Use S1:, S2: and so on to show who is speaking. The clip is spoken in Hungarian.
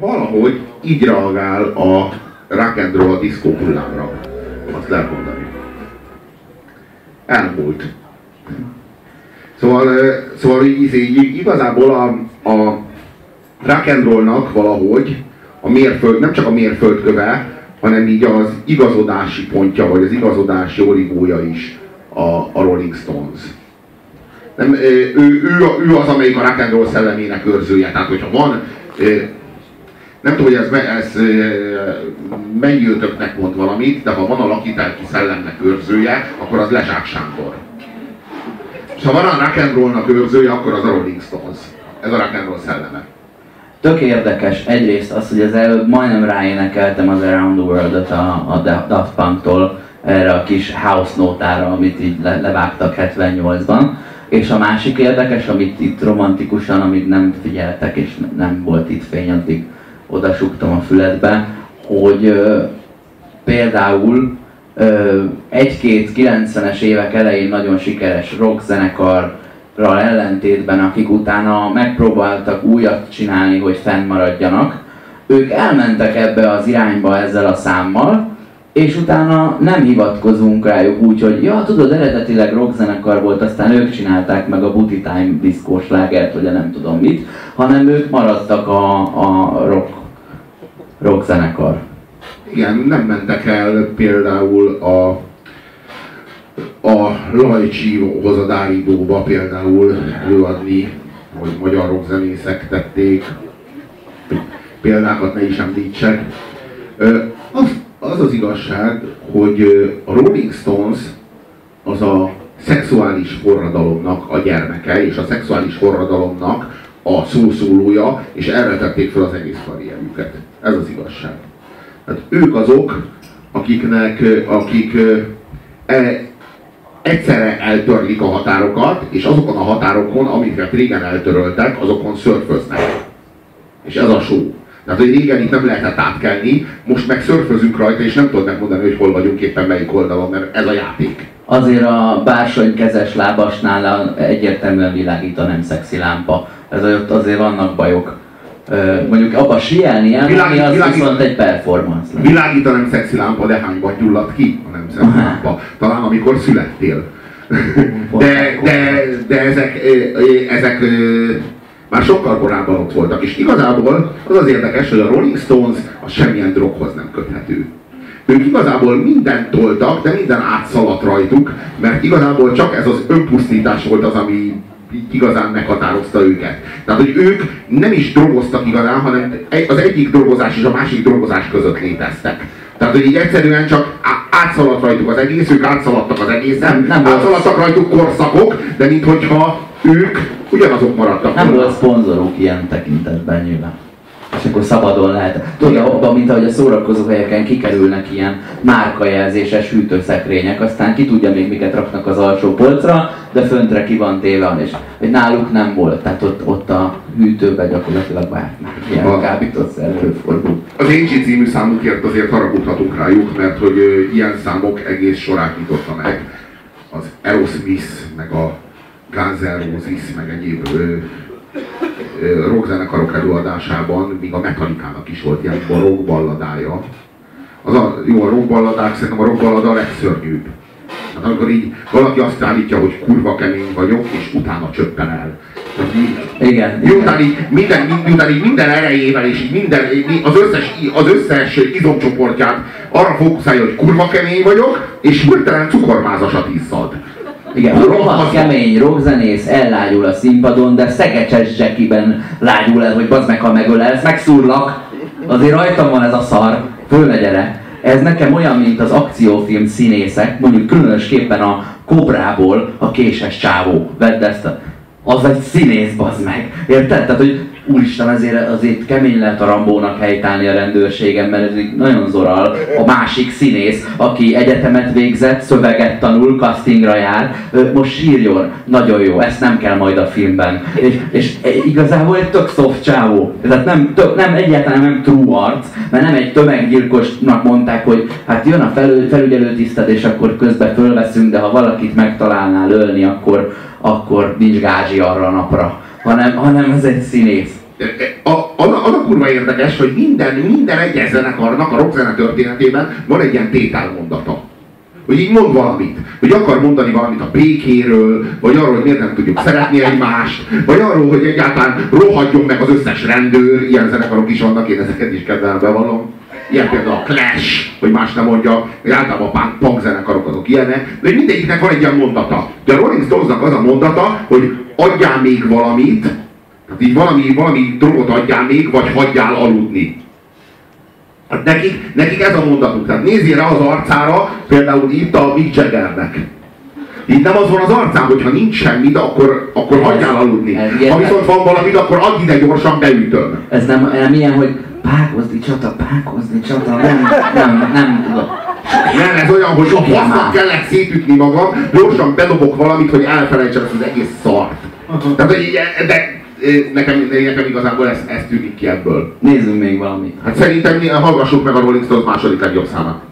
S1: valahogy így reagál a rock and roll a diszkó hullámra. Azt lehet mondani. Elmúlt. Szóval, szóval így, így, igazából a, a rock and rollnak valahogy a mérföld, nem csak a mérföldköve, hanem így az igazodási pontja, vagy az igazodási origója is a, a Rolling Stones. Nem, ő, ő, ő, az, amelyik a rock and roll szellemének őrzője. Tehát, hogyha van, nem tudom, hogy ez, ez mennyiőtöknek mond valamit, de ha van a lakitelki szellemnek őrzője, akkor az Lezsák. És ha van a rock and rollnak őrzője, akkor az a Rolling Stones. Ez a rock and roll szelleme.
S2: Tök érdekes egyrészt az, hogy az előbb majdnem ráénekeltem az Around the World-ot a, a Daft Punk-tól erre a kis house nótára, amit így le, levágtak 78-ban. És a másik érdekes, amit itt romantikusan, amit nem figyeltek és nem volt itt fény, addig odasuktam a füledbe, hogy például egy-két 90-es évek elején nagyon sikeres rock zenekarral ellentétben, akik utána megpróbáltak újat csinálni, hogy fennmaradjanak, ők elmentek ebbe az irányba ezzel a számmal, és utána nem hivatkozunk rájuk úgy, hogy ja, tudod, eredetileg rockzenekar volt, aztán ők csinálták meg a Booty Time diszkós lágert, vagy nem tudom mit, hanem ők maradtak a, a rock, rockzenekar.
S1: Igen, nem mentek el például a a Lajcsi hozadáridóba például előadni, hogy magyar rockzenészek tették, példákat ne is említsek. Az az az igazság, hogy a Rolling Stones az a szexuális forradalomnak a gyermeke, és a szexuális forradalomnak a szószólója, és erre tették fel az egész karrierjüket. Ez az igazság. Hát ők azok, akiknek, akik e, egyszerre eltörlik a határokat, és azokon a határokon, amiket régen eltöröltek, azokon szörföznek. És ez a show. Tehát, hogy régen itt nem lehetett átkelni, most meg szörfözünk rajta, és nem tudod megmondani, hogy hol vagyunk éppen melyik oldalon, mert ez a játék.
S2: Azért a bársony kezes lábasnál egyértelműen világít a nem szexi lámpa. Ez ott azért vannak bajok. Mondjuk abba sielni el, világít, az világít, viszont egy performance.
S1: Lesz. Világít a nem szexi lámpa, de hányban gyulladt ki a nem szexi lámpa? Talán amikor születtél. De, de, de ezek, ezek már sokkal korábban ott voltak, és igazából az az érdekes, hogy a Rolling Stones az semmilyen droghoz nem köthető. Ők igazából mindent toltak, de minden átszaladt rajtuk, mert igazából csak ez az önpusztítás volt az, ami igazán meghatározta őket. Tehát, hogy ők nem is drogoztak igazán, hanem az egyik drogozás és a másik drogozás között léteztek. Tehát, hogy így egyszerűen csak átszaladt rajtuk az egész, ők átszaladtak az egészen, nem, nem átszaladtak rajtuk korszakok, de minthogyha ők ugyanazok maradtak.
S2: Nem volt szponzoruk ilyen tekintetben nyilván. És akkor szabadon lehet. Tudod, abban, mint ahogy a szórakozó helyeken kikerülnek ilyen márkajelzéses hűtőszekrények, aztán ki tudja még miket raknak az alsó polcra, de föntre ki van téve, és hogy náluk nem volt. Tehát ott, ott a hűtőben gyakorlatilag már, ilyen a, kábítószer előfordul.
S1: Az Angie című számukért azért haragudhatunk rájuk, mert hogy ilyen számok egész sorát nyitotta meg. Az Aerosmith, meg a Guns N' Roses, meg egyéb rockzenekarok előadásában, míg a Metallica-nak is volt ilyen rockballadája. Az a, jó, a rockballadák szerintem a rockballada a legszörnyűbb. Hát amikor így valaki azt állítja, hogy kurva kemény vagyok, és utána csöppen el.
S2: Így, igen.
S1: Miután így minden, miután így minden erejével és így minden, az összes, az összes izomcsoportját arra fókuszálja, hogy kurva kemény vagyok, és hirtelen cukormázasat iszad.
S2: Igen, a rohadt kemény rockzenész ellágyul a színpadon, de szegecses zsekiben lágyul el, hogy bazd meg, ha megölelsz, megszúrlak. Azért rajtam van ez a szar, fölne gyere. Ez nekem olyan, mint az akciófilm színészek, mondjuk különösképpen a Kobrából a késes csávó. Vedd ezt a... Az egy színész, bazd meg. Érted? Tehát, hogy úristen, azért, azért kemény lehet a Rambónak helytállni a rendőrségen, mert ez nagyon zoral. A másik színész, aki egyetemet végzett, szöveget tanul, castingra jár, most sírjon. Nagyon jó, ezt nem kell majd a filmben. És, és igazából egy tök soft csávó. Tehát nem, tök, nem egyáltalán nem true arc, mert nem egy tömeggyilkosnak mondták, hogy hát jön a felül, felügyelő tiszted, és akkor közben fölveszünk, de ha valakit megtalálnál ölni, akkor, akkor nincs gázsi arra a napra hanem, hanem ez egy színész.
S1: a, az, a, az a kurva érdekes, hogy minden, minden egyes zenekarnak a rockzene történetében van egy ilyen tételmondata. Hogy így mond valamit. Hogy akar mondani valamit a békéről, vagy arról, hogy miért nem tudjuk szeretni egymást, vagy arról, hogy egyáltalán rohadjon meg az összes rendőr, ilyen zenekarok is vannak, én ezeket is kedvelem, bevallom. Ilyen például a Clash, hogy más nem mondja, hogy általában a punk, punk zenekarok azok ilyenek, de mindegyiknek van egy ilyen mondata. De a Rolling Stonesnak az a mondata, hogy adjál még valamit, tehát így valami, valami drogot adjál még, vagy hagyjál aludni. Hát nekik, nekik ez a mondatuk. Tehát nézzél rá az arcára, például itt a Mick Jaggernek. Itt nem az van az arcán, hogy ha nincs semmit, akkor, akkor hagyjál aludni. Ha viszont van valamit, akkor add ide gyorsan, beütöm.
S2: Ez nem, nem ilyen, hogy pákozni csata, pákozni csata, nem, nem, nem tudom.
S1: Nem, ez olyan, hogy a fasznak kellett szétütni magam, gyorsan bedobok valamit, hogy elfelejtsem ezt az egész szart. Tehát, hogy, de nekem, nekem igazából ez, ez tűnik ki ebből.
S2: Nézzünk még valamit.
S1: Hát szerintem hallgassuk meg a Rolling Stones második legjobb számát.